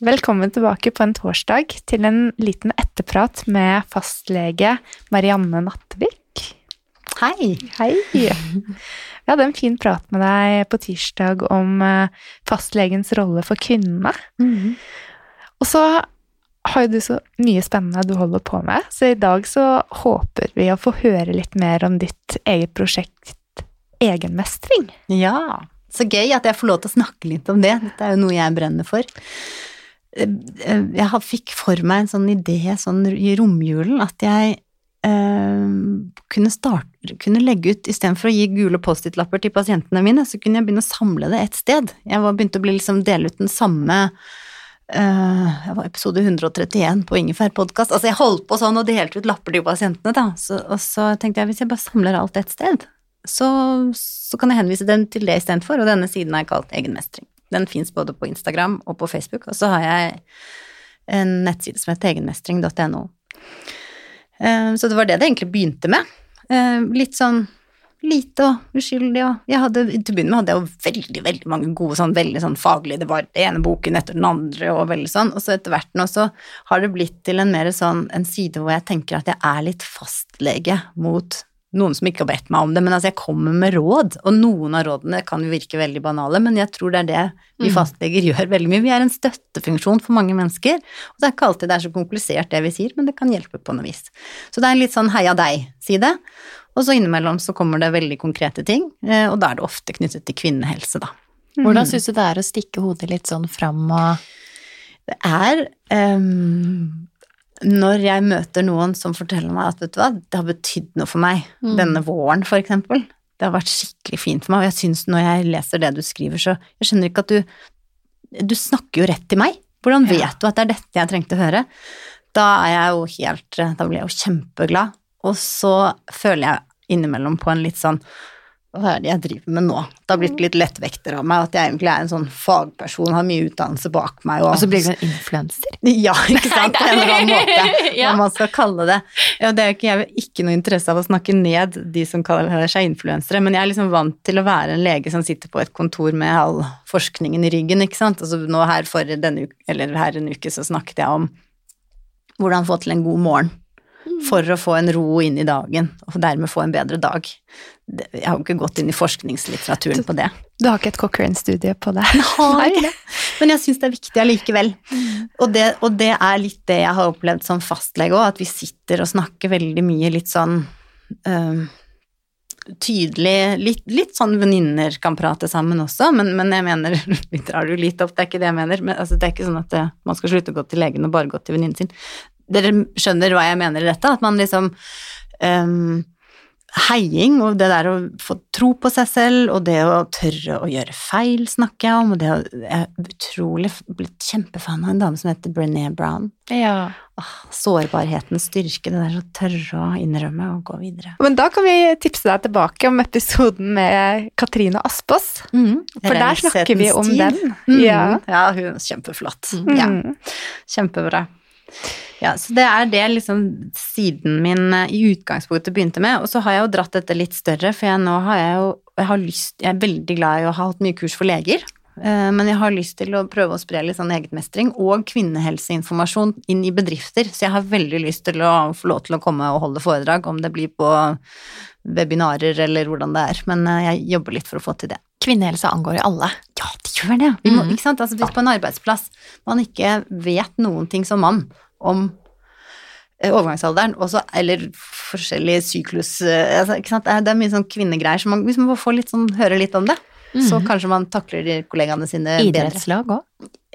Velkommen tilbake på en torsdag til en liten etterprat med fastlege Marianne Nattevik. Hei! Hei! Vi hadde en fin prat med deg på tirsdag om eh, fastlegens rolle for kvinnene. Mm. Og så har jo du så mye spennende du holder på med, så i dag så håper vi å få høre litt mer om ditt eget prosjekt Egenmestring. Ja, så gøy at jeg får lov til å snakke litt om det. Dette er jo noe jeg brenner for. Eh, jeg fikk for meg en sånn idé sånn i romjulen at jeg eh, kunne, starte, kunne legge ut Istedenfor å gi gule Post-It-lapper til pasientene mine, så kunne jeg begynne å samle det et sted. Jeg var begynte å bli liksom dele ut den samme eh, jeg var episode 131 på Ingefær podkast. Altså, jeg holdt på sånn og delte ut lapper til pasientene, da. Så, og så tenkte jeg hvis jeg bare samler alt et sted, så, så kan jeg henvise den til det istedenfor, og denne siden har jeg kalt Egenmestring. Den fins både på Instagram og på Facebook, og så har jeg en nettside som heter egenmestring.no. Eh, så det var det det egentlig begynte med. Eh, litt sånn lite og uskyldig og jeg hadde, Til å begynne med hadde jeg jo veldig veldig mange gode sånn veldig sånn faglige Det var det ene boken etter den andre og veldig sånn, og så etter hvert nå så har det blitt til en mer sånn en side hvor jeg tenker at jeg er litt fastlege mot noen som ikke har bedt meg om det, men altså jeg kommer med råd, og noen av rådene kan jo virke veldig banale, men jeg tror det er det vi mm. fastleger gjør veldig mye. Vi er en støttefunksjon for mange mennesker, og det er ikke alltid det er så komplisert det vi sier, men det kan hjelpe på noe vis. Så det er en litt sånn heia deg-side, og så innimellom så kommer det veldig konkrete ting, eh, og da er det ofte knyttet til kvinnehelse, da. Hvordan syns du det er å stikke hodet litt sånn fram og Det er um, når jeg møter noen som forteller meg at vet du hva, det har betydd noe for meg mm. denne våren, for eksempel. Det har vært skikkelig fint for meg, og jeg syns når jeg leser det du skriver, så Jeg skjønner ikke at du Du snakker jo rett til meg. Hvordan vet Ja. du at det er dette jeg trengte å høre? Da er jeg jo helt Da blir jeg jo kjempeglad. Og så føler jeg innimellom på en litt sånn Hva er det jeg driver med nå? Det har blitt litt lettvekter av meg, at jeg egentlig er en sånn fagperson, har mye utdannelse bak meg. Og så blir du en influenser. Ja, ikke sant? På en eller annen måte, Ja. hva man skal kalle det. Ja, det er ikke, jeg har ikke noe interesse av å snakke ned de som kaller seg influensere, men jeg er liksom vant til å være en lege som sitter på et kontor med all forskningen i ryggen, ikke sant. Altså nå her for denne uke, eller her en uke så snakket jeg om hvordan få til en god morgen for å få en ro inn i dagen, og dermed få en bedre dag. Jeg har jo ikke gått inn i forskningslitteraturen på det. Du har ikke et Cochrane-studie på det? Nei. Men jeg syns det er viktig allikevel. Og det, og det er litt det jeg har opplevd som fastlege òg, at vi sitter og snakker veldig mye litt sånn øhm, tydelig Litt, litt sånn venninner kan prate sammen også, men, men jeg mener Vi drar det jo litt opp, det er ikke det jeg mener. Men altså, det er ikke sånn at det, man skal slutte å gå til legen og bare gå til venninnen sin. Dere skjønner hva jeg mener i dette? At man liksom um, heiing og det der å få tro på seg selv og det å tørre å gjøre feil, snakker jeg om. Og det å Jeg er utrolig blitt kjempefan av en dame som heter Brené Brown. Ja. Åh, sårbarhetens styrke, det der å tørre å innrømme og gå videre. Men da kan vi tipse deg tilbake om episoden med Katrine Aspås. For der snakker vi om den. Mm. Ja. ja, hun er kjempeflott. Mm. Ja, kjempebra. Ja, så det er det liksom siden min eh, i utgangspunktet begynte med, og så har jeg jo dratt dette litt større, for jeg nå har jeg jo jeg har lyst, jeg er veldig glad i å ha hatt mye kurs for leger, eh, men jeg har lyst til å prøve å spre litt sånn egenmestring og kvinnehelseinformasjon inn i bedrifter, så jeg har veldig lyst til å få lov til å komme og holde foredrag, om det blir på webinarer eller hvordan det er, men eh, jeg jobber litt for å få til det. Kvinnehelse angår jo alle. Ja, det gjør det. Vi må, mm. Altså, hvis på en arbeidsplass man ikke vet noen ting som mann om eh, overgangsalderen, også, eller forskjellige syklus eh, altså? Det er mye sånn kvinnegreier, så man, hvis man får litt sånn, høre litt om det, så Mhm. kanskje man takler de kollegaene sine bedre. Idrettslag òg.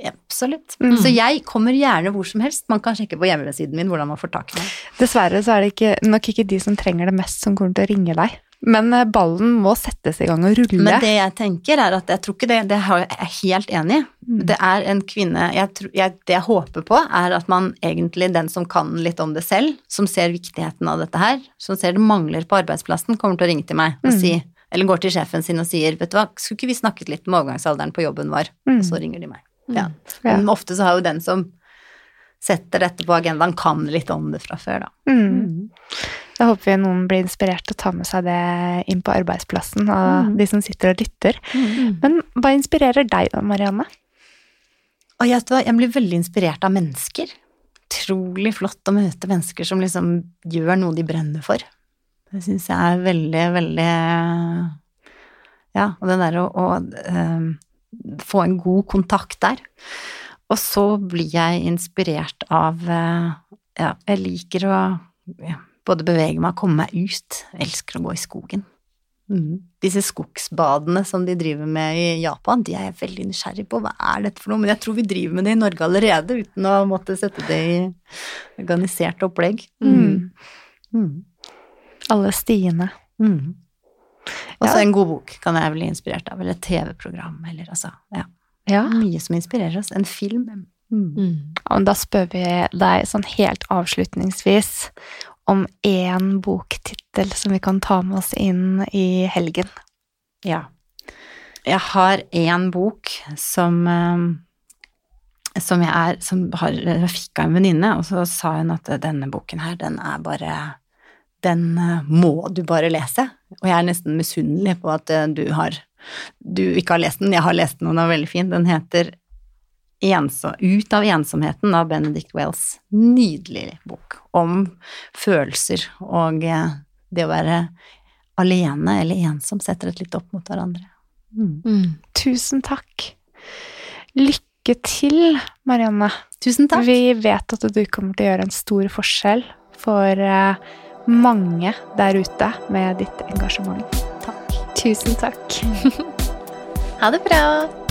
Absolutt. Mm. Så jeg kommer gjerne hvor som helst. Man kan sjekke på hjemmesiden min hvordan man får tak i meg. Dessverre så er det ikke, nok ikke de som trenger det mest, som kommer til å ringe deg. Men eh, ballen må settes i gang og rulle. Men det jeg tenker er at jeg tror ikke det, det er jeg- helt enig i. Mm. Det er en kvinne jeg, tror- jeg, Det jeg håper på, er at man egentlig, den som kan litt om det selv, som ser viktigheten av dette her, som ser det mangler på arbeidsplassen, kommer til å ringe til meg og Mm. si Eller går til sjefen sin og sier 'Vet du hva, skulle ikke vi snakket litt om overgangsalderen på jobben vår?' Mm. Og så ringer de meg. Ja. Ja. Men ofte så har jo den som setter dette på agendaen, kan litt om det fra før, da. Mm. Da håper vi noen blir inspirert til å ta med seg det inn på arbeidsplassen, av Mm. de som sitter og lytter. Mm. Men hva inspirerer deg da, Marianne? Og jeg, jeg blir veldig inspirert av mennesker. Utrolig flott å møte mennesker som liksom gjør noe de brenner for. Det syns jeg er veldig, veldig Ja, og det der å, å eh, få en god kontakt der. Og så blir jeg inspirert av eh, Ja, jeg liker å ja, både bevege meg og komme meg ut. Jeg elsker å gå i skogen. Mm. Disse skogsbadene som de driver med i Japan, de er jeg veldig nysgjerrig på. Hva er dette for noe? Men jeg tror vi driver med det i Norge allerede, uten å måtte sette det i organisert opplegg. Mm. Mm. Alle stiene. Mm. Og så Ja. en god bok kan jeg bli inspirert av, eller et TV-program, eller altså Ja. Ja. Mye som inspirerer oss. En film. Mm. Mm. Ja, da spør vi deg sånn helt avslutningsvis om én boktittel som vi kan ta med oss inn i helgen. Ja. Jeg har én bok som eh, som jeg er Som har, fikk av en venninne, og så sa hun at denne boken her, den er bare Den eh, må du bare lese. Og jeg er nesten misunnelig på at eh, du har Du ikke har lest den. Jeg har lest den, og den er veldig fin. Den heter Ut av ensomheten av Benedict Wells. Nydelig bok om følelser og eh, det å være alene eller ensom setter et litt opp mot hverandre. Mm. Mm. Tusen takk. Lykke til, Marianne. Tusen takk. Vi vet at du kommer til å gjøre en stor forskjell for mange der ute med ditt engasjement. Takk. Tusen takk. Ha det bra!